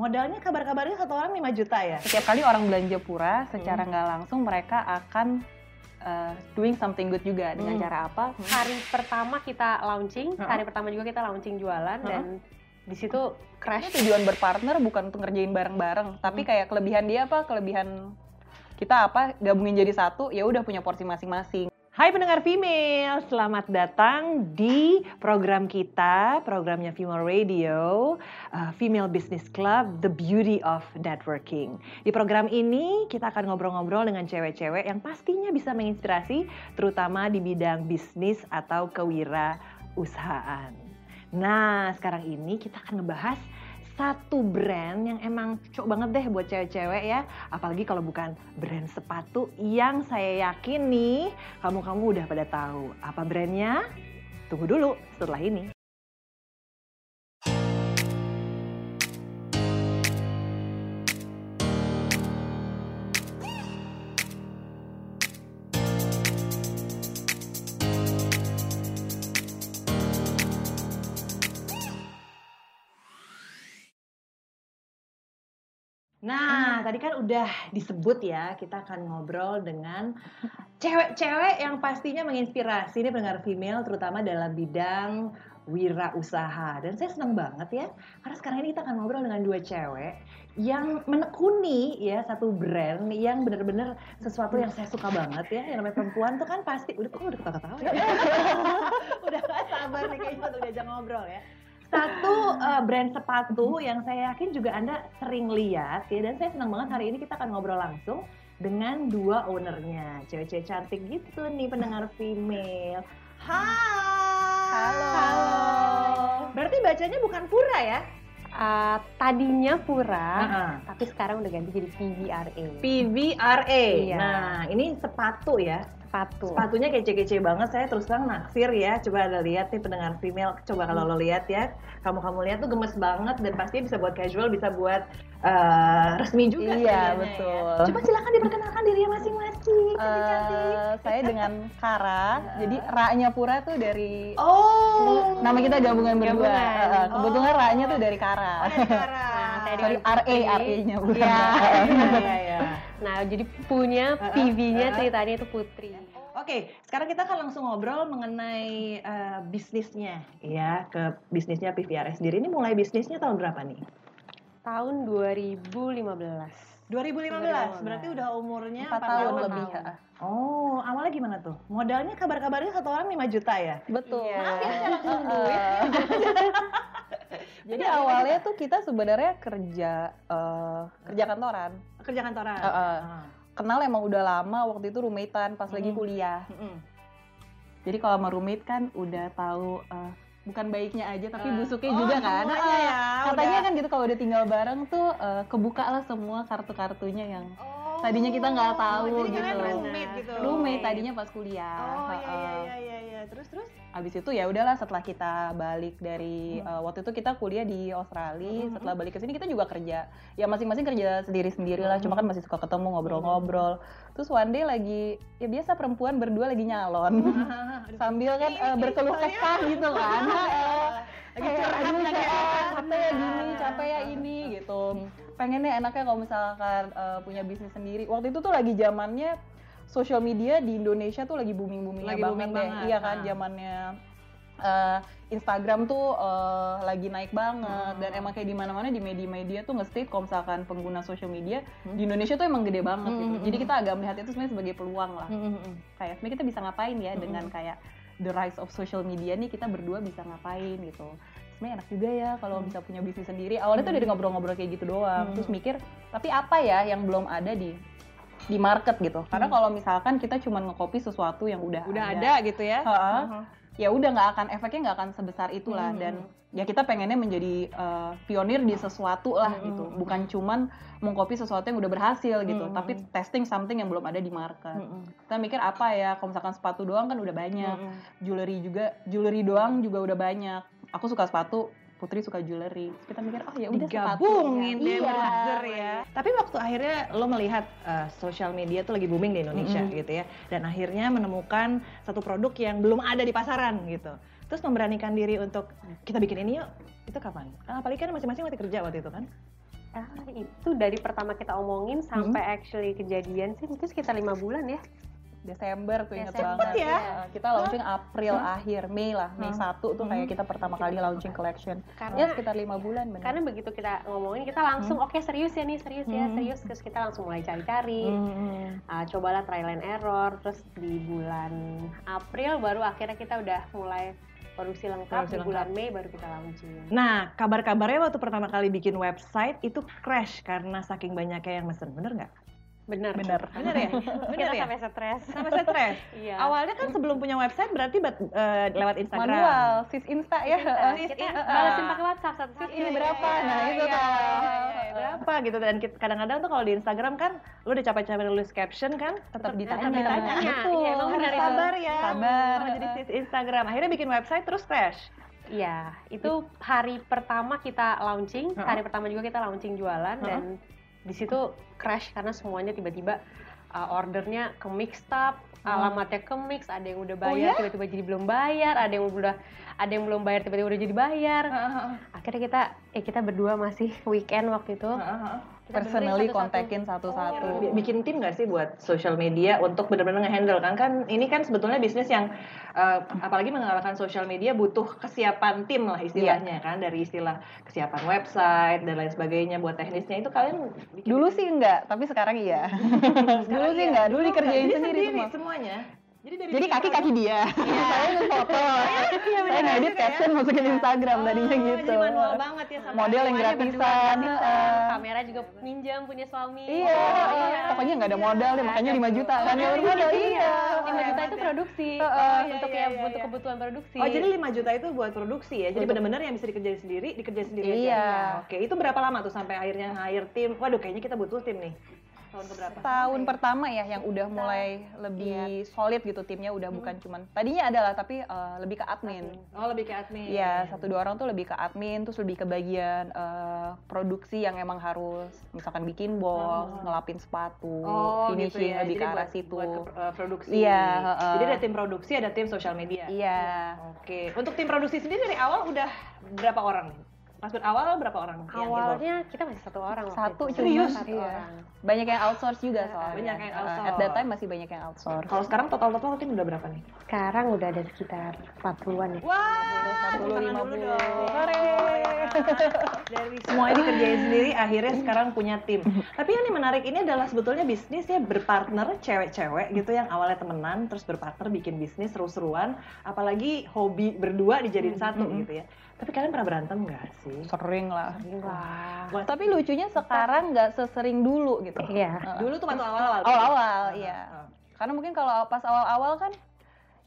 modalnya kabar-kabarnya satu orang 5 juta ya? Setiap kali orang belanja pura, secara nggak langsung mereka akan uh, doing something good juga dengan Hmm. cara apa? Hari pertama kita launching, Heeh. hari pertama juga kita launching jualan dan di situ Crash tujuan berpartner bukan untuk ngerjain bareng-bareng, tapi Hmm. kayak kelebihan dia apa, kelebihan kita apa, gabungin jadi satu, ya udah punya porsi masing-masing. Hai pendengar female, selamat datang di program kita, programnya Female Radio, uh, Female Business Club, The Beauty of Networking. Di program ini kita akan ngobrol-ngobrol dengan cewek-cewek yang pastinya bisa menginspirasi, terutama di bidang bisnis atau kewirausahaan. Nah, sekarang ini kita akan ngebahas satu brand yang emang cocok banget deh buat cewek-cewek ya. Apalagi kalau bukan brand sepatu yang saya yakin nih kamu-kamu udah pada tahu. Apa brandnya? Tunggu dulu setelah ini. Nah, tadi kan udah disebut ya, kita akan ngobrol dengan cewek-cewek yang pastinya menginspirasi ini pendengar female terutama dalam bidang wirausaha. Dan saya senang banget ya, karena sekarang ini kita akan ngobrol dengan dua cewek yang menekuni ya satu brand yang benar-benar sesuatu yang saya suka banget ya. Yang namanya perempuan tuh kan pasti udah kok udah ketawa-ketawa ya. udah gak sabar nih kayaknya untuk diajak ngobrol ya satu uh, brand sepatu yang saya yakin juga Anda sering lihat ya dan saya senang banget hari ini kita akan ngobrol langsung dengan dua ownernya cewek-cewek cantik gitu nih pendengar female Hai Halo. Berarti bacanya bukan pura ya? uh, tadinya pura, Heeh. tapi sekarang udah ganti jadi PVRA. PVRA. Iya. Nah, ini sepatu ya. Sepatu. Sepatunya kece-kece banget. Saya terus terang naksir ya. Coba ada lihat nih pendengar female. Coba kalau lo lihat ya. Kamu-kamu lihat tuh gemes banget dan pasti bisa buat casual, bisa buat eh, resmi juga. Iya, sebenarnya betul. Ya. Coba silakan diperkenalkan dirinya masing-masing. Eh, saya dengan Kara, jadi Ra-nya Pura tuh dari Oh. nama kita gabungan berdua. Gabungan. Eh, kebetulan Oh. Ra-nya tuh dari Kara. Oh, dari Kara. Nah, saya Sorry, dengan RA. RA-nya bukan. Iya. Iya, iya. Nah, jadi punya PV-nya ceritanya itu Putri. Oke, sekarang kita akan langsung ngobrol mengenai eh, bisnisnya, ya ke bisnisnya PVRS sendiri. Ini mulai bisnisnya tahun berapa nih? Tahun 2015. 2015, berarti udah umurnya 4 4 tahun tahun lebih. tahun. ha. Oh, awalnya gimana tuh? Modalnya kabar-kabarnya satu orang 5 juta ya? Betul. Iya. Maaf ya, saya langsung duit. Jadi awalnya tuh kita sebenarnya kerja eh, kerja kantoran. Kerja kantoran. Heeh. Ah. Kenal emang udah lama waktu itu roommatean pas lagi Mm. kuliah. Mm-mm. Jadi kalau sama roommate kan udah tahu eh, bukan baiknya aja tapi Ah. busuknya Oh, juga kan. ya, Katanya udah. kan gitu kalau udah tinggal bareng tuh eh, kebuka lah semua kartu-kartunya yang Oh. Tadinya kita nggak tahu jadi gitu. kalian roommate gitu. roommate tadinya pas kuliah. Oh iya iya iya iya iya. Terus terus? Abis itu ya udahlah setelah kita balik dari Hmm. eh, waktu itu kita kuliah di Australia, Hmm. setelah balik ke sini kita juga kerja. Ya masing-masing kerja sendiri-sendiri lah, Hmm. cuma kan masih suka ketemu ngobrol-ngobrol. Terus one day lagi ya biasa perempuan berdua lagi nyalon. Sambil kan eh, berkeluh kesah gitu kan. Lagi curhat capek ya gini, capek ya ini gitu. Pengen deh enaknya kalau misalkan eh, punya bisnis sendiri. Waktu itu tuh lagi zamannya social media di Indonesia tuh lagi booming boomingnya Lagi banget booming deh. banget, Iya kan nah. zamannya eh, Instagram tuh eh, lagi naik banget Hmm. dan emang kayak di mana-mana di media-media tuh nge-state kalau misalkan pengguna social media Hmm. di Indonesia tuh emang gede banget Hmm, gitu. hmm, Jadi hmm. kita agak melihat itu sebenarnya sebagai peluang lah. Mm-mm. Kayak sebenarnya kita bisa ngapain ya Hmm. dengan kayak the rise of social media nih kita berdua bisa ngapain gitu. Sebenarnya enak juga ya kalau Hmm. bisa punya bisnis sendiri. Awalnya tuh dari ngobrol-ngobrol kayak gitu doang. Hmm. Terus mikir, tapi apa ya yang belum ada di di market gitu. Karena Hmm. kalau misalkan kita cuma ngekopi sesuatu yang udah Udah ada gitu ya? Heeh. Mhm. ya udah nggak akan efeknya nggak akan sebesar itulah Hmm. dan ya kita pengennya menjadi uh, pionir di sesuatu lah Hmm. gitu bukan cuman mengkopi sesuatu yang udah berhasil gitu Hmm. tapi testing something yang belum ada di market Mhm. kita mikir apa ya kalau misalkan sepatu doang kan udah banyak Mhm. jewelry juga jewelry doang juga udah banyak aku suka sepatu Putri suka jewelry Terus kita mikir oh ya udah sepatu digabungin deh iya. merger ya. Tapi waktu akhirnya lo melihat uh, sosial media tuh lagi booming di Indonesia Mm-mm. gitu ya, dan akhirnya menemukan satu produk yang belum ada di pasaran gitu. Terus memberanikan diri untuk kita bikin ini yuk. Itu kapan? Ah, apalagi kan masing-masing masih kerja waktu itu kan? Ah, itu dari pertama kita omongin sampai actually kejadian sih itu sekitar lima bulan ya. Desember tuh inget Desember banget. ya? Uh, kita launching April akhir Mei lah Mei 1 tuh kayak kita pertama kali launching collection. Karena- ya sekitar lima bulan benar. Karena begitu kita ngomongin kita langsung oke serius ya nih serius ya Hmm. serius. Terus kita langsung mulai cari-cari. Hmm. Ah, cobalah trial and error. Terus di bulan April baru akhirnya kita udah mulai produksi lengkap. Produksi di bulan Mei baru kita launching. Nah, kabar-kabarnya waktu pertama kali bikin website itu crash karena saking banyaknya yang mesen, bener nggak? Bener. benar Bener ya? Kita ya? sampai stres. Sampai stres. Iya. Awalnya kan sebelum punya website berarti bat- eh, lewat Instagram. manual sis insta ya Kita, Sis kita Insta. balasin pakai WhatsApp satu Sis, ini berapa? Nah, itu iya, tuh. iya, iya, berapa gitu dan kadang-kadang tuh kalau di Instagram kan lu udah capek-capek nulis caption kan tetap ditanya tetap ditanya Iya, emang Harus benar itu. sabar ya Sabar. Jadi sis Instagram akhirnya bikin website terus crash Iya, itu hari pertama kita launching, hari pertama juga kita launching jualan dan di situ crash karena semuanya tiba-tiba uh, ordernya ke mixed up, alamatnya ke mix, ada yang udah bayar tiba-tiba jadi belum bayar, ada yang udah ada yang belum bayar tiba-tiba udah jadi bayar. Akhirnya kita eh kita berdua masih weekend waktu itu. Kita personally satu-satu. kontakin satu-satu. Bi- bikin tim nggak sih buat social media untuk benar-benar ngehandle? Kan kan ini kan sebetulnya bisnis yang eh, apalagi mengenalkan social media butuh kesiapan tim lah istilahnya kan? Dari istilah kesiapan website dan lain sebagainya buat teknisnya. Itu kalian bikin dulu sih enggak tapi sekarang iya. Dulu sih enggak dulu dikerjain Jadi sendiri semua. semuanya jadi dari jadi bikin kaki kaki dia saya ngefoto saya ngedit caption masukin Instagram tadinya Oh, gitu jadi manual banget ya sama model yang gratisan heeh. kamera juga minjam punya suami. iya iya. pokoknya nggak ada modal deh makanya 5 juta kan ya modal iya 5 juta itu produksi eh, iya, untuk iya, ya iya, untuk iya. kebutuhan produksi. Oh jadi 5 juta itu buat produksi ya? Jadi benar-benar yang bisa dikerjain sendiri, dikerjain sendiri aja? Iya. Oke, itu berapa lama tuh sampai akhirnya hire tim? Waduh, kayaknya kita butuh tim nih. Tahun keberapa? tahun pertama ya yang udah mulai lebih solid gitu timnya udah bukan cuman tadinya adalah tapi eh, lebih ke admin Oh, lebih ke admin. Iya, satu dua orang tuh lebih ke admin, terus lebih ke bagian eh, produksi yang emang harus misalkan bikin box, ngelapin sepatu, Oh, finishing gitu ya. lebih Jadi ke arah buat, situ. Buat ke- eh, produksi. Iya, heeh. Jadi ada tim produksi, ada tim sosial media. Iya. Oke. Untuk tim produksi sendiri dari awal udah berapa orang nih? Pas awal berapa orang? yang? Awalnya kita masih satu orang. waktu Satu itu. cuma Serius? Satu Iya. orang. Banyak yang outsource juga soalnya. Banyak yang Eh, outsource. At that time masih banyak yang outsource. Kalau sekarang total-total tim udah berapa nih? Sekarang udah ada sekitar 40-an ya. Wah, 40, tepuk tangan dulu 50. dong. Hore. Dari semuanya dikerjain sendiri, akhirnya sekarang punya tim. Tapi yang menarik ini adalah sebetulnya bisnis ya berpartner cewek-cewek gitu yang awalnya temenan, terus berpartner bikin bisnis seru-seruan, apalagi hobi berdua dijadiin satu gitu ya. Tapi kalian pernah berantem nggak sih? Sering lah. Wah. Wah, Tapi lucunya sekarang nggak sesering dulu gitu. Iya. Dulu tuh waktu awal-awal. Awal-awal, iya. Karena mungkin kalau pas awal-awal kan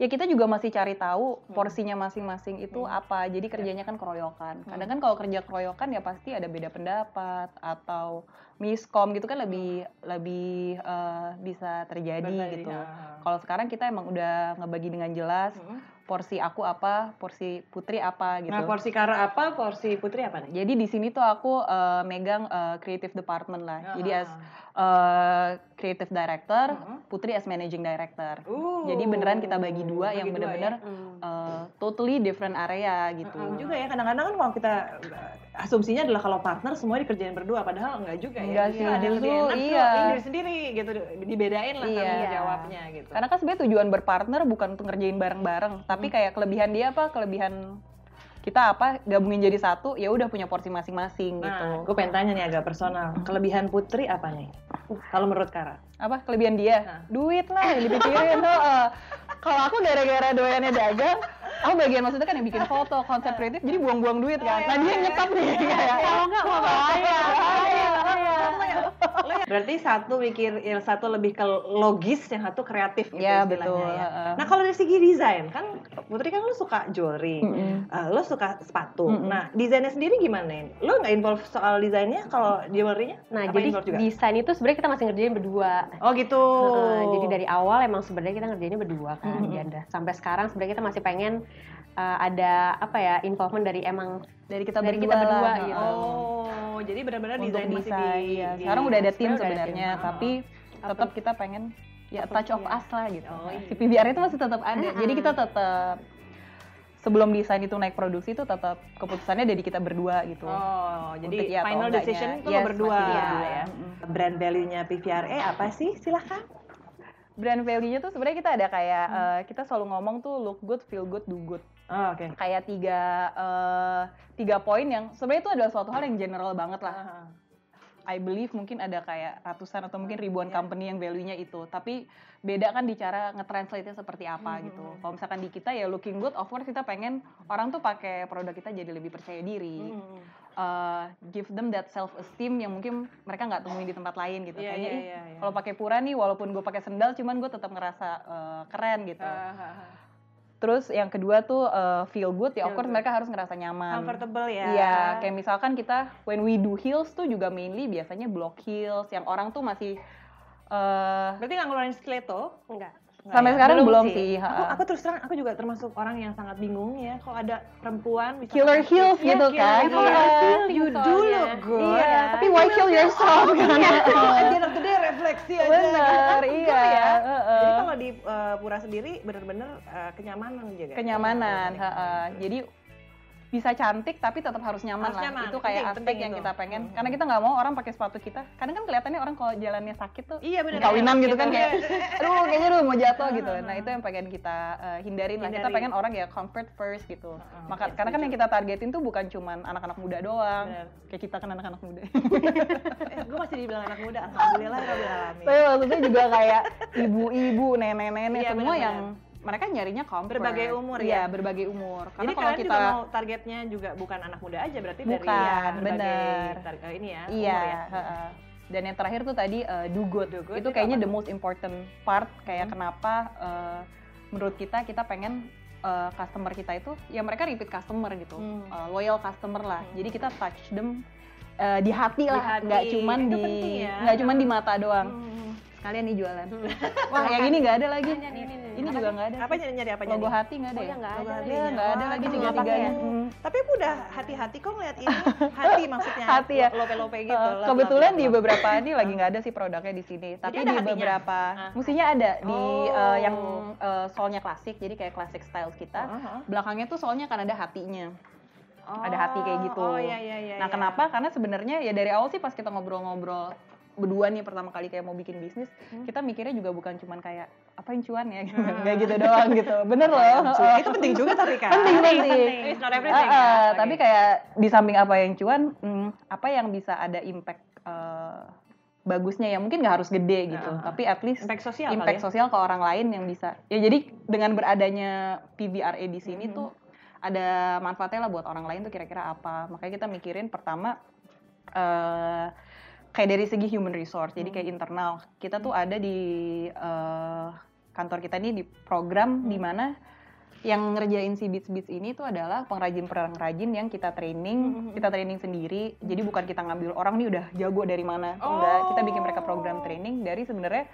ya kita juga masih cari tahu Hmm. porsinya masing-masing itu apa. Jadi kerjanya kan keroyokan. Kadang kan kalau kerja keroyokan ya pasti ada beda pendapat atau miskom gitu kan lebih lebih eh, bisa terjadi Berbeda, gitu. heeh. Kalau sekarang kita emang udah ngebagi dengan jelas Hmm. porsi aku apa, porsi Putri apa gitu. Nah, porsi Kara apa, porsi Putri apa nih? Jadi di sini tuh aku eh, megang eh, creative department lah. Jadi as Heeh. eh, creative director, Mhm. Putri as managing director. Uh, Jadi beneran kita bagi dua yang bagi dua bener-bener Hmm. eh, totally different area gitu. Heeh, juga ya kadang-kadang kan kalau kita asumsinya adalah kalau partner semua dikerjain berdua padahal enggak juga Enggak ya. sih, ada yang lebih enak iya. ini sendiri gitu dibedain lah Iya. tanggung jawabnya gitu. Karena kan sebenarnya tujuan berpartner bukan untuk ngerjain bareng-bareng, tapi Hmm. kayak kelebihan dia apa, kelebihan kita apa, gabungin jadi satu, ya udah punya porsi masing-masing Nah, gitu. gue pengen tanya nih agak personal. Kelebihan Putri apa nih? Kalau menurut Kara? Apa kelebihan dia? Nah. Duit lah yang dipikirin. Kalau aku gara-gara doyannya dagang, aku bagian maksudnya kan yang bikin foto, konsep kreatif, jadi buang-buang duit kan. Nah dia yang nyetop nih kayak. Kalau nggak mau Berarti satu mikir yang satu lebih ke logis, yang satu kreatif gitu Iya, istilahnya betul, ya. Nah, kalau dari segi desain kan Putri kan lu suka jewelry. Mm-mm. eh, lo suka sepatu. Mm-mm. Nah, desainnya sendiri gimana? Lo nggak involve soal desainnya kalau jewelry-nya? Nah, Apa jadi juga? desain itu sebenarnya kita masih ngerjain berdua. Oh gitu. Heeh, jadi dari awal emang sebenarnya kita ngerjainnya berdua kan. Mhm. Ya udah, sampai sekarang sebenarnya kita masih pengen uh, ada apa ya involvement dari emang Dari kita Dari berdua, kita berdua lah, gitu. Oh, jadi benar-benar untuk desain masih di, ya. di- Sekarang udah ada tim sebenarnya sebenarnya, tim. tapi tetap kita pengen ya touch of us lah gitu. Oh, iya. Si PBR itu masih tetap ada. Ah, Jadi ah. kita tetap sebelum desain itu naik produksi itu tetap keputusannya dari kita berdua gitu. Oh, jadi Untuk atau final decision itu Yes, berdua. masih berdua. ya. Mm-mm. Brand value-nya PVRA apa sih? Silahkan. Brand value-nya tuh sebenarnya kita ada kayak Hmm. eh, kita selalu ngomong tuh look good, feel good, do good. Oh, oke. Kayak tiga eh, tiga poin yang sebenarnya itu adalah suatu hal yang general banget lah. Ah, I believe mungkin ada kayak ratusan atau mungkin ribuan Iya. company yang value-nya itu. Tapi beda kan di cara nge-translate-nya seperti apa Mhm. gitu. Kalau misalkan di kita ya looking good, of course kita pengen orang tuh pakai produk kita jadi lebih percaya diri. Hmm. Uh, give them that self esteem yang mungkin mereka nggak temuin di tempat lain gitu. Iya, Kayaknya "Ih, iya, iya. kalau pakai pura nih walaupun gue pakai sendal cuman gue tetap ngerasa uh, keren gitu. Ah. Terus yang kedua tuh uh, feel good ya of course mereka harus ngerasa nyaman. Comfortable ya. Iya, kayak misalkan kita when we do heels tuh juga mainly biasanya block heels yang orang tuh masih eh Berarti nggak ngeluarin stiletto? Enggak. Nggak Sampai ya? sekarang belum sih, Aku, ha-ha. aku terus terang, aku juga termasuk orang yang sangat bingung ya. Kalau ada perempuan bisa killer pakai- heels Iya, gitu killer kan. heels. Heeh. You do Soalnya. look good. Iya, ya. tapi why kill yourself kan? At the end of the day refleksi aja. Bener, kan? iya. Ya. heeh. Jadi kalau di uh, pura sendiri bener-bener uh, kenyamanan juga. kenyamanan, heeh. Jadi bisa cantik tapi tetap harus nyaman Harus lah. nyaman, Itu kayak penting, aspek penting yang itu. kita pengen. Hmm. Karena kita nggak mau orang pakai sepatu kita. Kadang kan kelihatannya orang kalau jalannya sakit tuh Iya bener. kawinan gitu kan Iya. kayak aduh kayaknya udah mau jatuh gitu. Ah, Nah, ah, itu yang pengen kita uh, hindarin lah. Kita pengen orang ya comfort first gitu. Ah, Maka iya, karena kan yang kita targetin tuh bukan cuman anak-anak muda doang. Bener. Kayak kita kan anak-anak muda. eh, gue masih dibilang anak muda. Alhamdulillah ya. Tapi maksudnya juga kayak ibu-ibu, nenek-nenek Iya, semua bener-bener. yang mereka nyarinya comfort. Berbagai umur Iya, ya? berbagai umur. Karena Jadi kalau kalian kita juga mau targetnya juga bukan anak muda aja berarti dari Bukan, ya, berbagai bener. tar- eh, ini ya Iya, umur ya. heeh. Dan yang terakhir tuh tadi uh, do good. Do good itu kayaknya apa the most important part kayak Hmm. kenapa uh, menurut kita kita pengen uh, customer kita itu ya mereka repeat customer gitu. Hmm. Uh, loyal customer lah. Hmm. Jadi kita touch them uh, di hati lah, nggak cuman Itu di ya. nggak cuman di mata doang. Hmm. Sekalian nih jualan. Wah, yang ini nggak ada lagi. Ini, ini, ini. Juga nggak ada. Apa nyari nyari apa Logo nyari? hati nggak ada Oh, ya? ya nggak Logo ada. nggak ada lagi nggak Hmm. Tapi aku udah hati-hati kok ngeliat ini. Hati maksudnya. Hati ya. Lope-lope gitu. Love, kebetulan di love. beberapa ini lagi nggak ada sih produknya di sini, tapi di beberapa Ah. mestinya ada di Oh. uh, yang uh, soalnya klasik, jadi kayak classic styles kita. Uh-huh. Belakangnya tuh soalnya kan ada hatinya. Oh, ada hati kayak gitu. Oh iya iya iya. nah iya. kenapa? Karena sebenarnya ya dari awal sih pas kita ngobrol-ngobrol berdua nih pertama kali kayak mau bikin bisnis, Hmm. kita mikirnya juga bukan cuman kayak apa yang cuan ya, gitu. Hmm. nggak gitu doang gitu. Bener loh. Cuy, itu penting juga tapi kan. penting penting. It's not everything. Ah, ah, ya. Oke. Tapi kayak di samping apa yang cuan, hmm, apa yang bisa ada impact eh, bagusnya ya mungkin nggak harus gede gitu, ah. tapi at least impact sosial impact kali ya. sosial ke orang lain yang bisa. Ya jadi dengan beradanya PVRA di sini Mhm. tuh ada manfaatnya lah buat orang lain tuh kira-kira apa. Makanya kita mikirin pertama eh kayak dari segi human resource, jadi Hmm. kayak internal. Kita tuh ada di eh, kantor kita ini di program Hmm. di mana yang ngerjain si Beats Beats ini tuh adalah pengrajin-pengrajin yang kita training, Hmm. kita training sendiri. Jadi bukan kita ngambil orang nih udah jago dari mana, Oh. enggak. Kita bikin mereka program training dari sebenarnya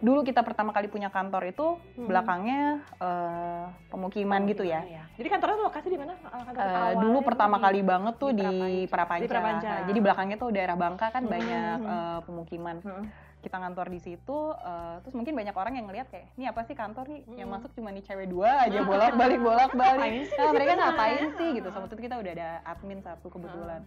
dulu kita pertama kali punya kantor itu Hmm. belakangnya eh, pemukiman gitu ya. Iya. Jadi kantornya tuh lokasi di mana? Uh, dulu pertama di- kali banget tuh di di, Prapanca. Di Prapanca. Nah, jadi belakangnya tuh daerah Bangka kan Hmm, banyak hmm, eh, pemukiman. Hmm. Kita kantor di situ, eh, terus mungkin banyak orang yang ngeliat kayak, ini apa sih kantor nih? Yang Hmm. masuk cuma nih cewek dua aja bolak balik bolak balik. Nah, di mereka ngapain sebenarnya? sih gitu? Sama itu kita udah ada admin satu kebetulan.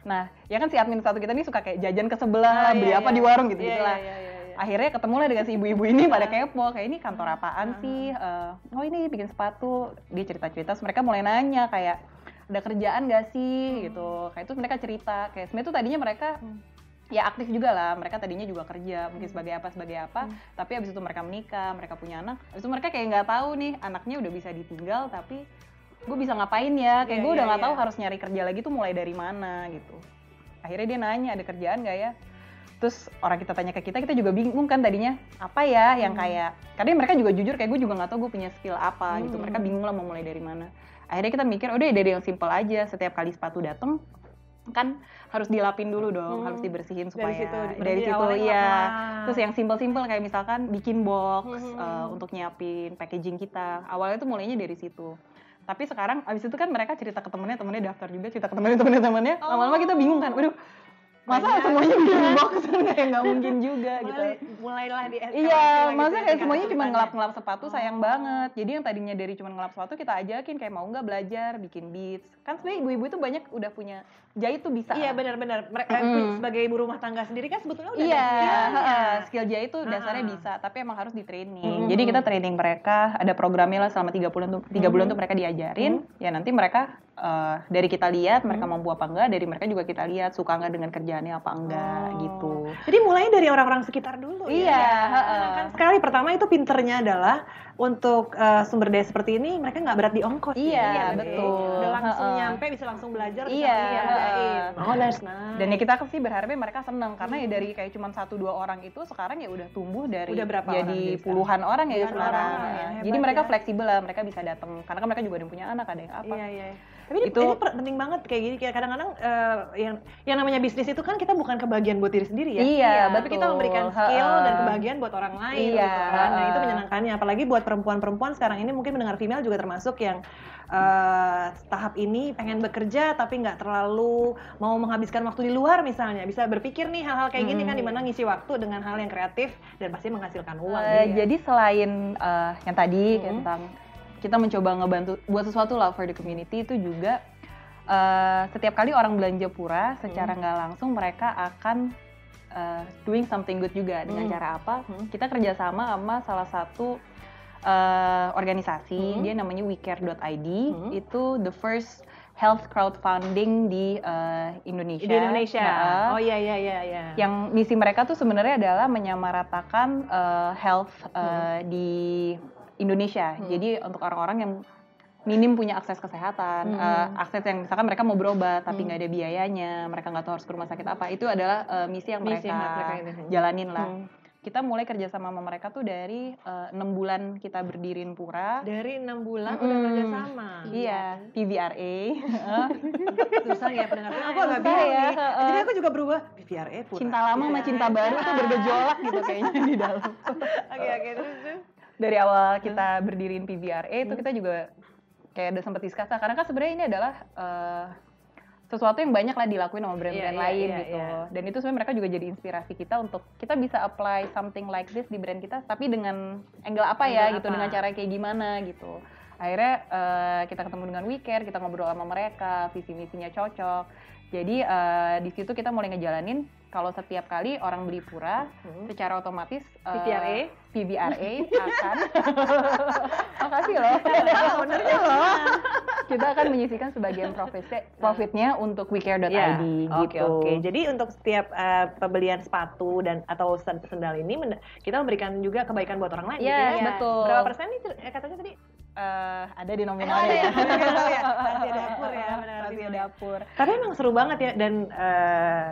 Nah, ya kan si admin satu kita nih suka kayak jajan ke sebelah, Ah, beli iya, apa iya. di warung gitu Iya, lah. iya, iya, iya. Akhirnya ketemu lah dengan si ibu-ibu ini pada kepo, kayak ini kantor apaan Ah. sih? Eh, oh ini bikin sepatu. Dia cerita-cerita, mereka mulai nanya kayak ada kerjaan gak sih gitu. Kayak itu mereka cerita, kayak sebenarnya tuh tadinya mereka Hmm. ya aktif juga lah. Mereka tadinya juga kerja, mungkin Hmm. sebagai apa sebagai apa. Hmm. Tapi abis itu mereka menikah, mereka punya anak. Abis itu mereka kayak nggak tahu nih anaknya udah bisa ditinggal, tapi gue bisa ngapain ya? Kayak Iya, gue udah iya, nggak tahu iya. harus nyari kerja lagi tuh mulai dari mana gitu. Akhirnya dia nanya ada kerjaan gak ya? Terus orang kita tanya ke kita, kita juga bingung kan tadinya apa ya yang Hmm. kayak karena mereka juga jujur kayak gue juga nggak tahu gue punya skill apa gitu. Hmm. Mereka bingung lah mau mulai dari mana. Akhirnya kita mikir udah dari yang simple aja. Setiap kali sepatu dateng kan harus dilapin dulu dong, Hmm. harus dibersihin supaya Dari situ, dari situ iya. Terus yang simple-simple kayak misalkan bikin box Hmm. eh, untuk nyiapin packaging kita. Awalnya tuh mulainya dari situ. Tapi sekarang abis itu kan mereka cerita ke temennya, temennya daftar juga cerita ke temennya, temennya, temennya. Lama-lama kita bingung kan, waduh masa Banyak. semuanya bikin box kayak nggak mungkin juga gitu Mulai, mulailah di Iya, masa kayak semuanya cuma ngelap-ngelap sepatu sayang banget. Jadi yang tadinya dari cuma ngelap sepatu kita ajakin kayak mau nggak belajar bikin beats. Kan sebenarnya ibu-ibu itu banyak udah punya jahit tuh bisa. Iya benar-benar. Mereka Mm. sebagai ibu rumah tangga sendiri kan sebetulnya udah Iya, ada skill jahit tuh dasarnya Ah. bisa, tapi emang harus di training. Mm. Jadi kita training mereka, ada programnya lah selama tiga bulan tuh tiga bulan Mm. tuh mereka diajarin. Ya nanti mereka eh, dari kita lihat mereka mampu apa enggak, dari mereka juga kita lihat suka nggak dengan kerjaannya apa enggak Oh. gitu. Jadi mulai dari orang-orang sekitar dulu Iya, ya. heeh. Kan sekali pertama itu pinternya adalah untuk eh, sumber daya seperti ini mereka nggak berat di ongkos. Iya, ya. betul. Udah langsung Heeh. nyampe bisa langsung belajar bisa Iya, ngerjain. heeh. Oh, that's nice. Dan ya kita sih berharapnya mereka seneng karena ya dari kayak cuma satu dua orang itu sekarang ya udah tumbuh dari Udah berapa orang jadi sekarang? puluhan orang ya Puluhan sekarang. orang, ya. hebat Jadi mereka ya. fleksibel lah, mereka bisa datang karena kan mereka juga yang punya anak, ada yang apa. Iya, iya. Tapi Itu- ini penting banget kayak gini. Kayak kadang-kadang eh, yang yang namanya bisnis itu kan kita bukan kebagian buat diri sendiri ya. Iya, Tapi kita memberikan skill dan kebahagiaan buat orang lain. Iya, gitu kan. Nah, itu menyenangkannya. Apalagi buat perempuan-perempuan sekarang ini mungkin mendengar female juga termasuk yang eh, tahap ini pengen bekerja tapi nggak terlalu mau menghabiskan waktu di luar misalnya. Bisa berpikir nih hal-hal kayak gini kan Hmm. di mana ngisi waktu dengan hal yang kreatif dan pasti menghasilkan uang. Ya. Jadi selain eh, yang tadi Mhm. tentang kita mencoba ngebantu buat sesuatu lah for the community itu juga eh, setiap kali orang belanja pura secara Hmm. nggak langsung mereka akan eh, doing something good juga dengan Hmm. cara apa? Hmm. Kita kerjasama sama salah satu eh, organisasi Hmm. dia namanya wecare.id Hmm. itu the first health crowdfunding di eh, Indonesia. di Indonesia. Nah, Oh iya iya iya iya. yang misi mereka tuh sebenarnya adalah menyamaratakan eh, health eh, di Indonesia. Hmm. Jadi untuk orang-orang yang minim punya akses kesehatan, Hmm. eh, akses yang misalkan mereka mau berobat tapi Hmm. nggak ada biayanya, mereka nggak tahu harus ke rumah sakit apa, itu adalah eh, misi yang Misi mereka, yang mereka jalanin lah. Hmm. Kita mulai kerjasama sama mereka tuh dari eh, enam bulan kita berdiriin pura. Dari enam bulan Mm-mm. udah kerjasama. Iya, PVRA. Susah ya pendengar. Aku agak Susah bingung ya, heeh. Jadi aku juga berubah PRE pura. cinta lama sama cinta baru tuh bergejolak gitu kayaknya di dalam. Oke oke terus dari awal kita berdiriin PVRA itu Hmm. kita juga kayak udah sempat discuss lah. karena kan sebenarnya ini adalah eh, sesuatu yang banyak lah dilakuin sama brand-brand Iya, iya, lain iya, gitu iya. dan itu sebenarnya mereka juga jadi inspirasi kita untuk kita bisa apply something like this di brand kita tapi dengan angle apa ya Angle gitu apa? dengan cara kayak gimana gitu akhirnya eh, kita ketemu dengan WeCare kita ngobrol sama mereka visi misinya cocok jadi eh, di situ kita mulai ngejalanin kalau setiap kali orang beli pura Hmm. secara otomatis eh, PVRA? PVRA akan makasih loh benernya loh. Kita akan menyisikan sebagian profitnya profitnya untuk wecare.id Iya, gitu Oke oke. Jadi untuk setiap eh, pembelian sepatu dan atau sen- sendal ini kita memberikan juga kebaikan buat orang lain. Iya, gitu ya. betul. Berapa persen nih eh, katanya tadi? Eh, ada di Oh, nominalnya ada ya, nominal ya. Rahasia dapur ya, benar, Bimo ya. dapur. Tapi emang seru banget ya dan eh,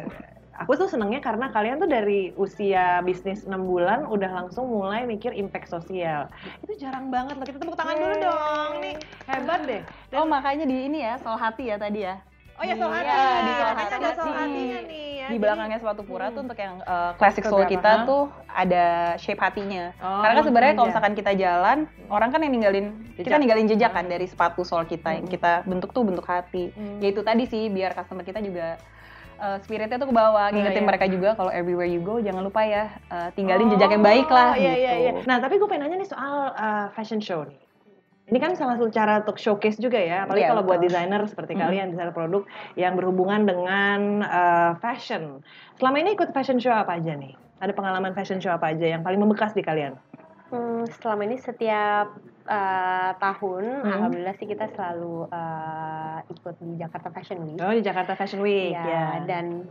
aku tuh senengnya karena kalian tuh dari usia bisnis 6 bulan udah langsung mulai mikir impact sosial. Itu jarang banget loh. Kita tepuk tangan dulu dong nih. Hebat deh. Dan- Oh makanya di ini ya, soal hati ya tadi ya. oh ya soal Iya, hati. di soal hati. ada soal hatinya nih ya. Di belakangnya sepatu pura tuh Hmm. untuk yang eh, classic soul kita ha? tuh ada shape hatinya. Oh, Karena kan sebenarnya kalau misalkan kita jalan, orang kan yang ninggalin kita Jejak. ninggalin jejak kan dari sepatu sol kita yang Hmm. kita bentuk tuh bentuk hati. Hmm. Ya itu tadi sih biar customer kita juga eh, spiritnya tuh ke bawah, ngingetin iya. mereka juga kalau everywhere you go jangan lupa ya eh, tinggalin Oh, jejak yang baik lah Iya, gitu. iya, iya. Nah, tapi gue pengen nanya nih soal uh, fashion show nih. Ini kan salah satu cara untuk showcase juga ya, apalagi Iya, kalau buat desainer seperti Mhm. kalian, desainer produk yang berhubungan dengan uh, fashion. Selama ini ikut fashion show apa aja nih? Ada pengalaman fashion show apa aja yang paling membekas di kalian? Hmm, selama ini setiap uh, tahun, Hmm. alhamdulillah sih kita selalu uh, ikut di Jakarta Fashion Week. Oh, di Jakarta Fashion Week Iya, ya. dan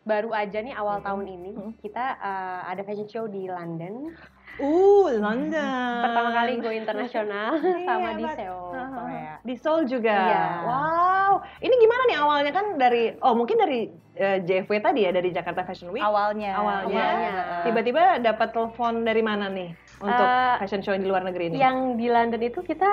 baru aja nih awal Mhm. tahun ini Mhm. kita uh, ada fashion show di London. Uh, London. Pertama kali go internasional sama Iya, di. Seoul. Korea. Di Seoul juga. Iya. Wow. Ini gimana nih awalnya kan dari oh mungkin dari eh, JFW tadi ya dari Jakarta Fashion Week. Awalnya. Awalnya. Awalnya. Tiba-tiba dapat telepon dari mana nih untuk Eh, fashion show di luar negeri ini? Yang di London itu kita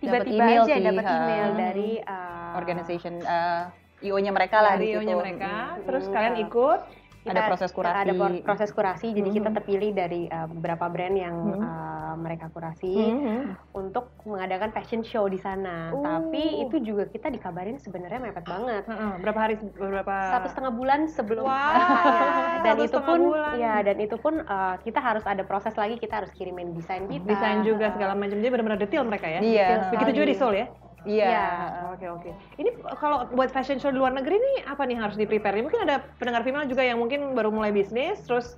tiba-tiba aja dapat ha. email Hmm. dari uh, organization eh, IO-nya mereka lah di Radionya situ. mereka. Mm-mm. Terus Mm. kalian ikut. Kita Ada proses kurasi. ada proses kurasi jadi kita Mhm. terpilih dari uh, beberapa brand yang Mhm. uh, mereka kurasi Mhm. untuk mengadakan fashion show di sana Oh. tapi itu juga kita dikabarin sebenarnya mepet banget Heeh, berapa hari berapa satu setengah bulan sebelum Wow, acaranya. dan satu itu pun bulan. ya dan itu pun uh, kita harus ada proses lagi kita harus kirimin desain kita desain juga uh, segala macam jadi benar-benar detail mereka ya Iya. begitu juga di Seoul ya Iya. Iya. Oke oke. Ini kalau buat fashion show di luar negeri nih apa nih yang harus di prepare? Mungkin ada pendengar female juga yang mungkin baru mulai bisnis, terus,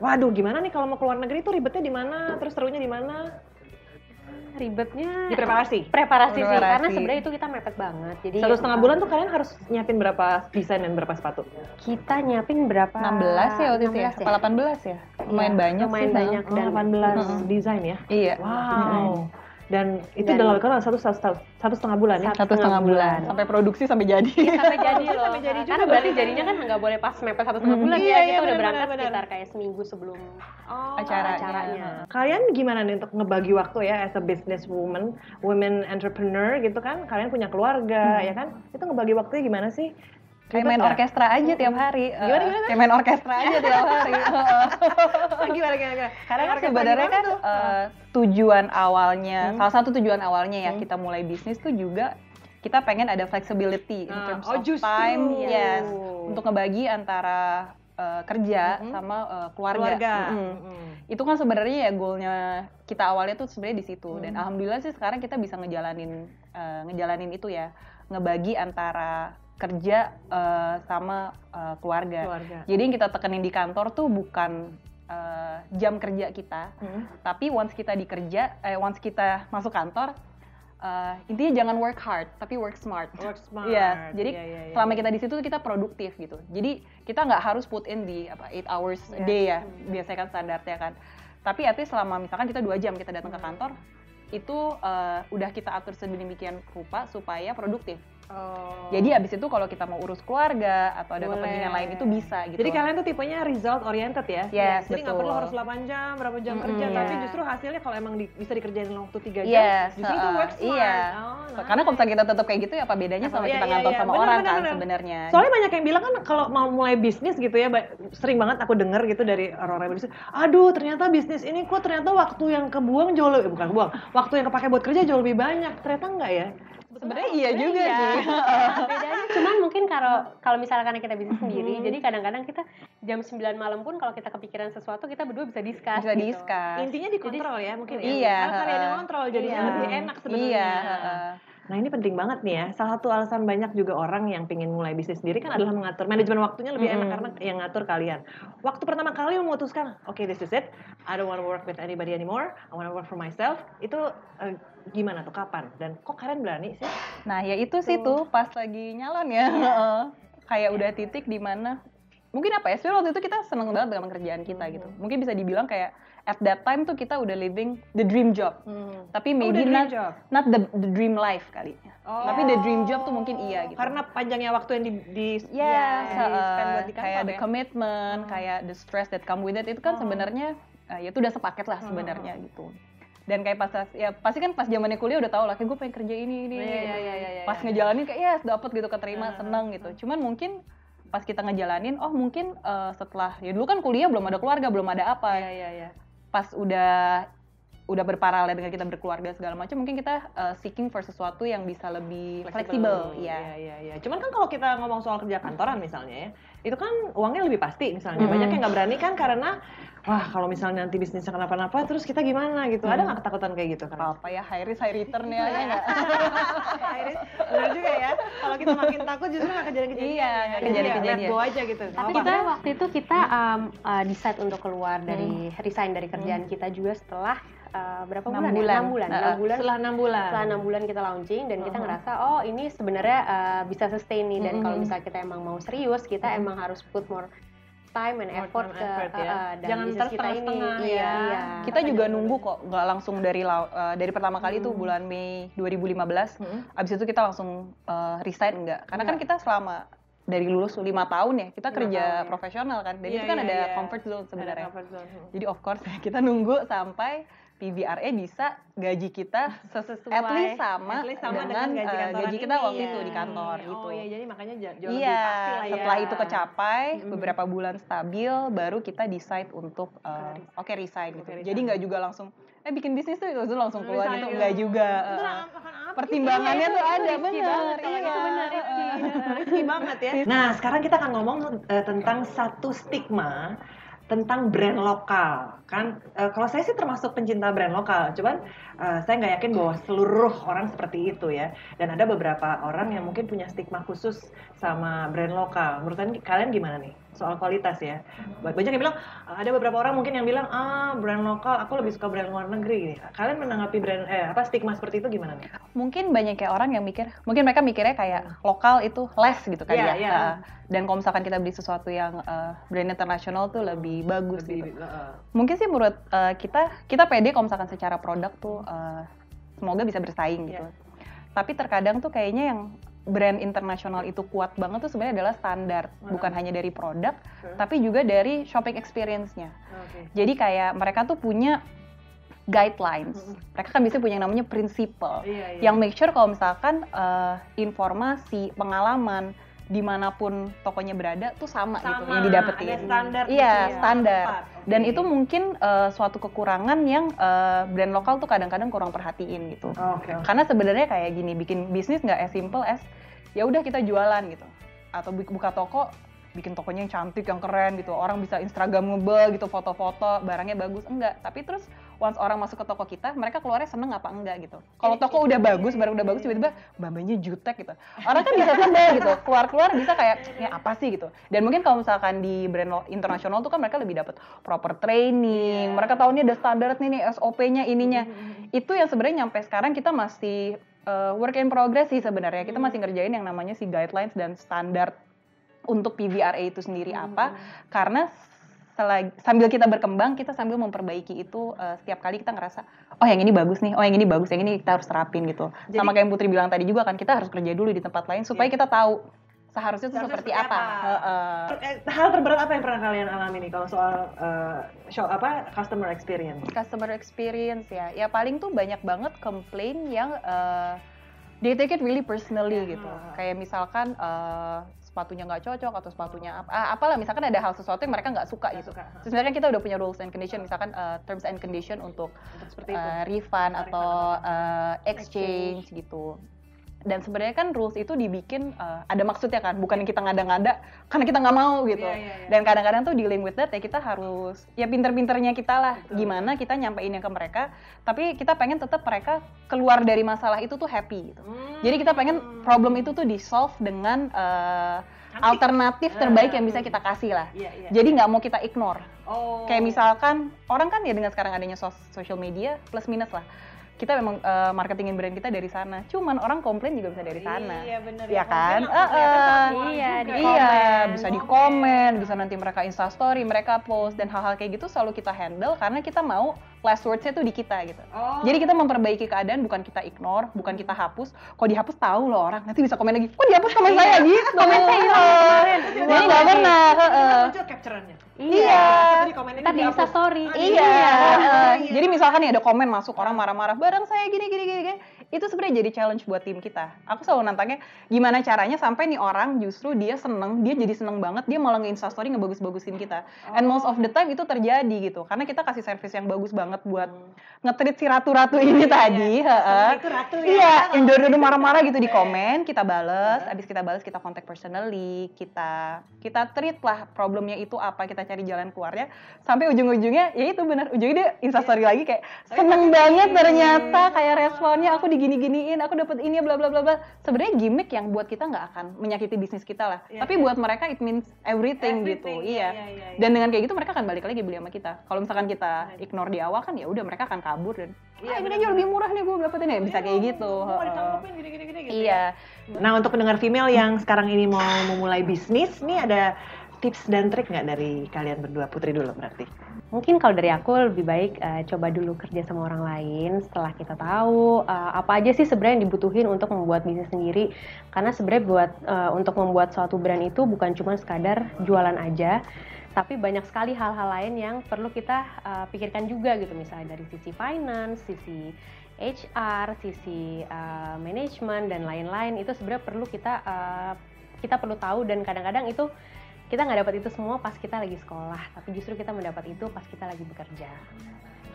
waduh gimana nih kalau mau ke luar negeri tuh ribetnya di mana? Terus serunya di mana? ribetnya Di preparasi. preparasi, sih Preparasi. karena sebenarnya itu kita mepet banget jadi Satu setengah uh, bulan tuh kalian harus nyiapin berapa desain dan berapa sepatu? kita nyiapin berapa 16 ya waktu itu ya? 16 Apa 18 ya? Lumayan Iya, banyak lumayan sih. banyak. Dan- 18 Mm-mm. desain ya? Iya. Wow. Dan itu Dan- dalam waktu satu, satu, satu setengah bulan ya? Satu Satu setengah bulan. bulan. Sampai produksi sampai jadi. sampai jadi loh Sampai jadi juga karena berarti jadinya kan nggak boleh pas mepet satu setengah Hmm. bulan Iya, ya iya, kita udah benar, berangkat benar. sekitar kayak seminggu sebelum Oh, Acaranya. acaranya Kalian gimana nih untuk ngebagi waktu ya as a business woman, women entrepreneur gitu kan? Kalian punya keluarga ya kan? Itu ngebagi waktunya gimana sih? Kayak main orkestra aja tiap hari. Gimana, gimana? Kayak main orkestra aja tiap hari. Gimana gimana? gimana? Karena kan sebenarnya kan eh, tujuan awalnya, Hmm. salah satu tujuan awalnya ya Hmm. kita mulai bisnis tuh juga kita pengen ada flexibility in Ah, terms oh, of justru. time, yes, untuk ngebagi antara eh, kerja Mhm. sama eh, keluarga. keluarga. Mm-mm. Mm-mm. Itu kan sebenarnya ya goalnya kita awalnya tuh sebenarnya di situ dan Hmm. alhamdulillah sih sekarang kita bisa ngejalanin eh, ngejalanin itu ya, ngebagi antara kerja eh, sama eh, keluarga. Keluarga. Jadi yang kita tekenin di kantor tuh bukan eh, jam kerja kita, Hmm. tapi once kita di kerja, eh, once kita masuk kantor, eh, intinya jangan work hard, tapi work smart. Work smart. Iya, jadi Iya, iya, iya. selama kita di situ kita produktif gitu. Jadi kita nggak harus put in di apa 8 hours a Iya. day ya, biasanya kan standarnya kan. Tapi at least selama misalkan kita dua jam kita datang ke Hmm. kantor, itu eh, udah kita atur sedemikian rupa supaya produktif. Oh. Jadi abis itu kalau kita mau urus keluarga atau ada Boleh. kepentingan lain itu bisa gitu. Jadi kalian tuh tipenya result oriented ya? Yes, Jadi nggak perlu harus 8 jam, berapa jam Mm-mm. kerja, Iya. tapi justru hasilnya kalau emang di- bisa dikerjain dalam waktu 3 jam, Yes, justru itu uh-uh, work smart. iya. Oh, Karena kalau misalnya kita tetap kayak gitu ya apa bedanya sama Iya, kita iya, ngantor iya. sama Benar, orang benar, kan benar. sebenarnya. Soalnya banyak yang bilang kan kalau mau mulai bisnis gitu ya, sering banget aku denger gitu dari orang-orang bisnis, aduh ternyata bisnis ini kok ternyata waktu yang kebuang jauh lebih, bukan kebuang, waktu yang kepake buat kerja jauh lebih banyak. Ternyata enggak ya? Sebenarnya iya juga Iya. sih. bedanya cuman mungkin kalau kalau misalnya karena kita bisnis sendiri Hmm. jadi kadang-kadang kita jam 9 malam pun kalau kita kepikiran sesuatu kita berdua bisa discuss Bisa gitu. discuss. Intinya dikontrol ya mungkin ya. Iya, Karena kalian yang kontrol jadinya Iya. lebih enak sebenarnya. Iya, heeh. Nah ini penting banget nih ya. Salah satu alasan banyak juga orang yang pengen mulai bisnis sendiri kan adalah mengatur manajemen waktunya lebih enak Mm-mm. karena yang ngatur kalian. Waktu pertama kali memutuskan, oke this is it, I don't want to work with anybody anymore, I want to work for myself. Itu eh, gimana tuh kapan? Dan kok kalian berani sih? Nah, ya itu sih tuh pas lagi nyalon ya. heeh. Kayak udah titik di mana mungkin apa ya? Sebenarnya waktu itu kita seneng banget dengan kerjaan kita gitu. Mungkin bisa dibilang kayak at that time tuh kita udah living the dream job. Tapi Oh, maybe not job. not the, the dream life kali. Oh. Tapi the dream job tuh mungkin iya gitu. Karena panjangnya waktu yang di, di Yes, spend uh, buat di kantor kayak the ya. commitment, kayak the stress that come with it itu kan Oh. sebenarnya uh, ya itu udah sepaket lah Hmm. sebenarnya gitu. Dan kayak pas ya pasti kan pas zamannya kuliah udah tau lah kayak gue pengen kerja ini ini. Iya, iya, iya, iya, pas iya. ngejalanin kayak yes dapet gitu keterima Hmm. seneng gitu. Cuman mungkin pas kita ngejalanin oh mungkin uh, setelah ya dulu kan kuliah belum ada keluarga belum ada apa Iya, iya, iya. pas udah udah berparalel dengan kita berkeluarga segala macam mungkin kita uh, seeking for sesuatu yang bisa lebih fleksibel Iya, ya iya, iya. Cuman kan kalau kita ngomong soal kerja kantoran misalnya ya, itu kan uangnya lebih pasti misalnya. Mm-mm. Banyak yang nggak berani kan karena wah kalau misalnya nanti bisnisnya kenapa-napa terus kita gimana gitu. Ada Hmm. nggak ketakutan kayak gitu kan? apa ya high risk high return ya ya nggak Iris, benar juga ya. Kalau kita makin takut justru nggak kejadian-kejadian. Iya, ya. nggak Jadi ya, kejadian-kejadian. let go aja gitu. tapi kita waktu itu kita um, uh, decide untuk keluar dari resign dari kerjaan kita juga setelah uh, berapa Enam bulan, ya? bulan. enam bulan Nah, enam bulan setelah enam bulan. setelah enam bulan kita launching dan kita Uh-huh. ngerasa oh ini sebenarnya uh, bisa sustain nih dan kalau Mhm. misalnya kita emang mau serius kita Mhm. emang harus put more time and effort time, ke effort ya. uh, uh, dan Jangan bisnis kita ini iya, ya. iya. kita Apa juga nunggu kok nggak langsung dari eh, dari pertama kali itu Hmm. bulan Mei 2015 Hmm. abis itu kita langsung eh, resign enggak karena kan Enggak. kita selama dari lulus lima tahun ya kita kerja tahun, ya. profesional kan dan Iya, itu kan iya, ada iya. comfort zone sebenarnya comfort zone. Hmm. jadi of course kita nunggu sampai PVRA bisa gaji kita ses- Sesuai. at least sama, At least sama dengan, dengan gaji eh, kantoran gaji kita ini. waktu itu di Iya. kantor Oh gitu. iya, jadi makanya jauh Iya, pasti lah ya. setelah itu kecapai Mm-mm. beberapa bulan stabil, baru kita decide untuk uh, Oke, oke resign gitu. Oke, Jadi resign. nggak juga langsung eh bikin bisnis tuh itu langsung keluar Resign gitu, gitu. nggak juga. Itu uh, akan apa pertimbangannya gitu? tuh Itu ada kalau iya. itu benar risky banget ya. Nah, sekarang kita akan ngomong eh, tentang satu stigma tentang brand lokal kan eh, kalau saya sih termasuk pencinta brand lokal cuman eh, saya nggak yakin bahwa seluruh orang seperti itu ya. Dan ada beberapa orang yang mungkin punya stigma khusus sama brand lokal. Menurut kalian- gimana nih? Soal kualitas ya. Banyak yang bilang eh, ada beberapa orang mungkin yang bilang ah brand lokal aku lebih suka brand luar negeri. Kalian menanggapi brand eh apa stigma seperti itu gimana nih? Mungkin banyak kayak orang yang mikir, mungkin mereka mikirnya kayak lokal itu less gitu kan Iya, ya. iya. Uh, Dan kalau misalkan kita beli sesuatu yang uh, brand internasional tuh lebih bagus gitu. Lebih, eh, Mungkin sih menurut uh, kita kita pede kalau misalkan secara produk tuh uh, semoga bisa bersaing gitu. Iya. Tapi terkadang tuh kayaknya yang brand internasional itu kuat banget tuh sebenarnya adalah standar, Hmm. bukan hanya dari produk, Hmm. tapi juga dari shopping experience-nya. oke. Jadi kayak mereka tuh punya guidelines. Hmm. Mereka kan bisa punya yang namanya prinsipal Iya, iya. yang make sure kalau misalkan eh, informasi, pengalaman di mana pun tokonya berada tuh sama, gitu yang didapetin. Ada standar Iya, gitu ya, standar. tempat. Dan itu mungkin eh, suatu kekurangan yang eh, brand lokal tuh kadang-kadang kurang perhatiin gitu. Oke, oke. Karena sebenarnya kayak gini, bikin bisnis nggak as simple as ya udah kita jualan gitu. Atau bu- buka toko, bikin tokonya yang cantik, yang keren gitu. Orang bisa instagramable gitu, foto-foto, barangnya bagus. Enggak, tapi terus once orang masuk ke toko kita, mereka keluarnya seneng apa enggak gitu. Kalau toko udah bagus, barang udah bagus, tiba-tiba bambanya jutek gitu. Orang kan bisa sebel gitu, keluar-keluar bisa kayak, ya apa sih gitu. Dan mungkin kalau misalkan di brand internasional tuh kan mereka lebih dapat proper training, Iya. mereka tahu nih ada standar nih, nih SOP-nya ininya Mhm. itu yang sebenarnya nyampe sekarang kita masih uh, work in progress sih sebenarnya. Kita masih ngerjain yang namanya si guidelines dan standar untuk PVRA itu sendiri Hmm. apa. Karena selagi, sambil kita berkembang, kita sambil memperbaiki itu uh, setiap kali kita ngerasa, oh yang ini bagus nih, oh yang ini bagus, yang ini kita harus terapin gitu. Jadi- Sama kayak yang Putri bilang tadi juga kan, kita harus kerja dulu di tempat lain supaya Iya. kita tahu seharusnya itu seperti seperti apa. apa. Heeh. Eh, hal terberat apa yang pernah kalian alami nih kalau soal eh, show apa customer experience? customer experience ya ya paling tuh banyak banget komplain yang uh, they take it really personally Ya, gitu kayak misalkan uh, sepatunya nggak cocok atau sepatunya apa ah, apalah misalkan ada hal sesuatu yang mereka nggak suka Nggak gitu. suka, sebenarnya kita udah punya rules and condition misalkan uh, terms and condition untuk Untuk seperti itu. uh, refund atau uh, exchange. gitu dan sebenarnya kan rules itu dibikin uh, ada maksudnya kan bukan yang kita ngada-ngada karena kita nggak mau gitu Iya, iya, iya. dan kadang-kadang tuh dealing with that ya kita harus ya pinter-pinternya kita lah Betul. gimana kita nyampeinnya ke mereka tapi kita pengen tetap mereka keluar dari masalah itu tuh happy gitu Hmm. jadi kita pengen problem itu tuh di solve dengan uh, alternatif terbaik Ah, yang bisa kita kasih lah Iya, iya. jadi nggak mau kita ignore oh. Kayak misalkan orang kan ya dengan sekarang adanya sos social media plus minus lah. Kita memang eh, marketingin brand kita dari sana. Cuman orang komplain juga bisa dari sana. Iya benar. Iya kan? Eh. orang Iya, di Iya, bisa di Komen. bisa nanti mereka insta story, mereka post dan hal-hal kayak gitu selalu kita handle karena kita mau last words-nya tuh di kita gitu. Oh. Jadi kita memperbaiki keadaan bukan kita ignore, bukan kita hapus. Kalau dihapus tahu loh orang, nanti bisa komen lagi. Kok dihapus komen saya gitu? Komen saya kemarin. Jadi nggak pernah. heeh. capture-nya. Iya. Jadi komennya Ntar di dihapus. Insta Story. Ah, Iya. Iya. Jadi misalkan nih ada komen masuk orang marah-marah bareng saya gini gini gini, gini. Itu sebenarnya jadi challenge buat tim kita. Aku selalu nantangnya gimana caranya sampai nih orang justru dia seneng, dia jadi seneng banget, dia malah nge story ngebagus-bagusin kita. And most of the time itu terjadi gitu, karena kita kasih service yang bagus banget buat nge-treat si ratu-ratu ini tadi. heeh. Itu ratu ya. Iya, yang marah-marah gitu di komen, kita bales, abis kita bales kita kontak personally, kita kita treat lah problemnya itu apa, kita cari jalan keluarnya, sampai ujung-ujungnya ya itu benar, ujungnya dia instastory lagi kayak seneng banget ternyata kayak responnya aku digini-giniin, aku dapat ini bla bla bla bla. Sebenarnya gimmick yang buat kita nggak akan menyakiti bisnis kita lah, Iya, tapi iya. buat mereka it means everything, gitu, Everything, iya. iya, iya, iya. Dan dengan kayak gitu mereka akan balik lagi beli sama kita. Kalau misalkan kita ignore di awal kan ya udah mereka akan kabur dan Iya, ah, ini aja lebih murah nih gue dapetin ya bisa kayak gitu. Mau heeh. ditanggepin gini-gini gitu. Iya. Nah untuk pendengar female yang sekarang ini mau memulai bisnis, nih ada tips dan trik nggak dari kalian berdua? Putri dulu berarti? Mungkin kalau dari aku lebih baik eh, coba dulu kerja sama orang lain. Setelah kita tahu eh, apa aja sih sebenarnya yang dibutuhin untuk membuat bisnis sendiri. Karena sebenarnya buat eh, untuk membuat suatu brand itu bukan cuma sekadar jualan aja, tapi banyak sekali hal-hal lain yang perlu kita uh, pikirkan juga gitu. Misalnya dari sisi finance, sisi HR, sisi uh, manajemen dan lain-lain. Itu sebenarnya perlu kita uh, kita perlu tahu. Dan kadang-kadang itu kita nggak dapat itu semua pas kita lagi sekolah, tapi justru kita mendapat itu pas kita lagi bekerja.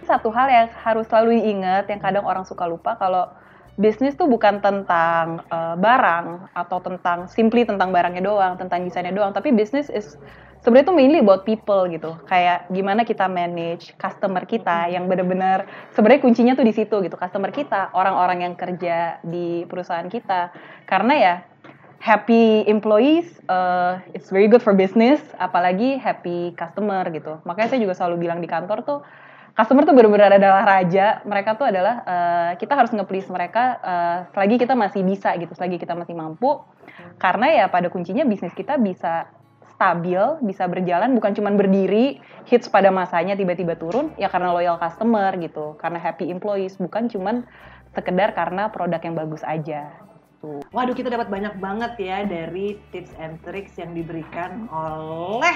Satu hal yang harus selalu diingat yang kadang orang suka lupa kalau bisnis tuh bukan tentang uh, barang atau tentang simply tentang barangnya doang, tentang desainnya doang, tapi bisnis is sebenarnya itu mainly about people gitu. Kayak gimana kita manage customer kita yang benar-benar sebenarnya kuncinya tuh di situ gitu. Customer kita, orang-orang yang kerja di perusahaan kita. Karena ya happy employees uh, it's very good for business, apalagi happy customer gitu. Makanya saya juga selalu bilang di kantor tuh customer tuh benar-benar adalah raja. Mereka tuh adalah uh, kita harus nge-please mereka uh, selagi kita masih bisa gitu, selagi kita masih mampu. Karena ya pada kuncinya bisnis kita bisa stabil, bisa berjalan bukan cuma berdiri, hits pada masanya tiba-tiba turun ya karena loyal customer gitu, karena happy employees, bukan cuma sekedar karena produk yang bagus aja. Tuh. Waduh, kita dapat banyak banget ya dari tips and tricks yang diberikan oleh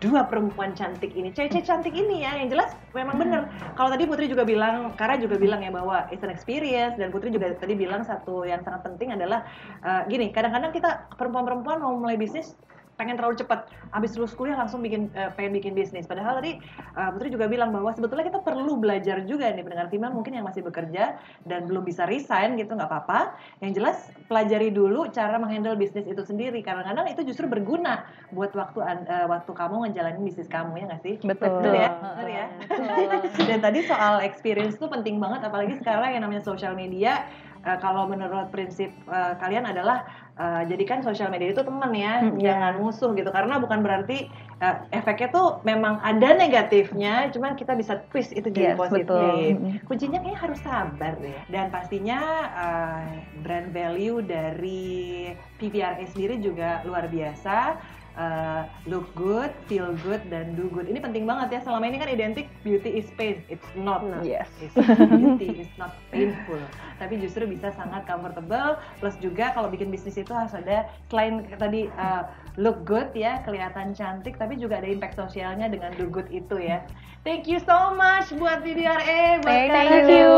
dua perempuan cantik ini. Cewek-cewek cantik ini ya, yang jelas memang bener. Kalau tadi Putri juga bilang, Kara juga bilang ya bahwa it's an experience, dan Putri juga tadi bilang satu yang sangat penting adalah uh, gini, kadang-kadang kita perempuan-perempuan mau mulai bisnis pengen terlalu cepat. Habis lulus kuliah langsung bikin uh, pengen bikin bisnis. Padahal tadi uh, Putri juga bilang bahwa sebetulnya kita perlu belajar juga nih pendengar female mungkin yang masih bekerja dan belum bisa resign gitu nggak apa-apa. Yang jelas pelajari dulu cara menghandle bisnis itu sendiri. Karena kadang itu justru berguna buat waktu uh, waktu kamu ngejalanin bisnis kamu ya nggak sih? Betul, betul ya? Betul. Ya? Dan tadi soal experience itu penting banget apalagi sekarang yang namanya social media. Uh, kalau menurut prinsip uh, kalian adalah uh, jadikan sosial media itu teman ya, hmm, jangan musuh gitu. Karena bukan berarti uh, efeknya tuh memang ada negatifnya, cuman kita bisa twist itu jadi yes, positif. Betul. Kuncinya kayak harus sabar deh. Dan pastinya uh, brand value dari PVRA sendiri juga luar biasa uh, look good, feel good, dan do good. Ini penting banget ya. Selama ini kan identik beauty is pain. It's not. Yes. It's beauty is not painful. Tapi justru bisa sangat comfortable. Plus juga kalau bikin bisnis itu harus ada selain tadi uh, look good ya, kelihatan cantik, tapi juga ada impact sosialnya dengan do good itu ya. Thank you so much buat VDRA, buat thank, thank you.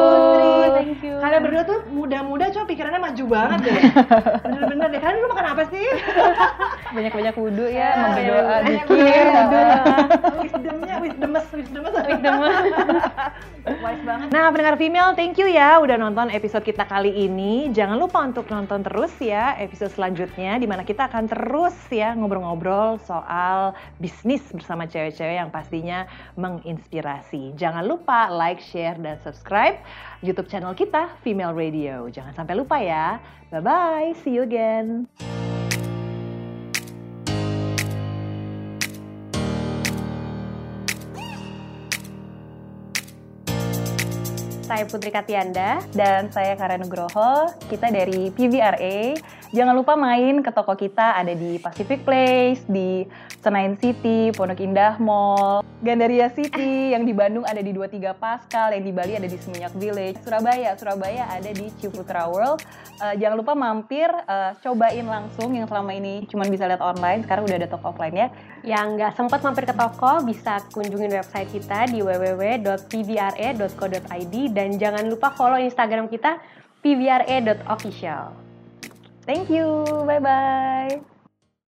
Thank you. Kalian berdua tuh muda-muda cuma pikirannya maju banget deh. Bener-bener deh. Kalian dulu makan apa sih? Banyak-banyak wudhu ya, mau berdoa dikit. Wisdomnya, wisdomus, wisdomus. Wisdomus. Banget. Nah, pendengar female, thank you ya udah nonton episode kita kali ini. Jangan lupa untuk nonton terus ya episode selanjutnya di mana kita akan terus ya ngobrol-ngobrol soal bisnis bersama cewek-cewek yang pastinya menginspirasi. Jangan lupa like, share, dan subscribe YouTube channel kita, Female Radio. Jangan sampai lupa ya. Bye-bye, see you again. Saya Putri Katianda dan saya Karen Nugroho. Kita dari PVRA. Jangan lupa main ke toko kita ada di Pacific Place, di Senayan City, Pondok Indah Mall, Gandaria City, yang di Bandung ada di 23 Pascal, yang di Bali ada di Seminyak Village, Surabaya, Surabaya ada di Ciputra World. Uh, jangan lupa mampir, uh, cobain langsung yang selama ini cuma bisa lihat online, sekarang udah ada toko offline ya. Yang nggak sempat mampir ke toko, bisa kunjungin website kita di www.pvra.co.id dan jangan lupa follow Instagram kita pvra.official. Thank you. Bye bye.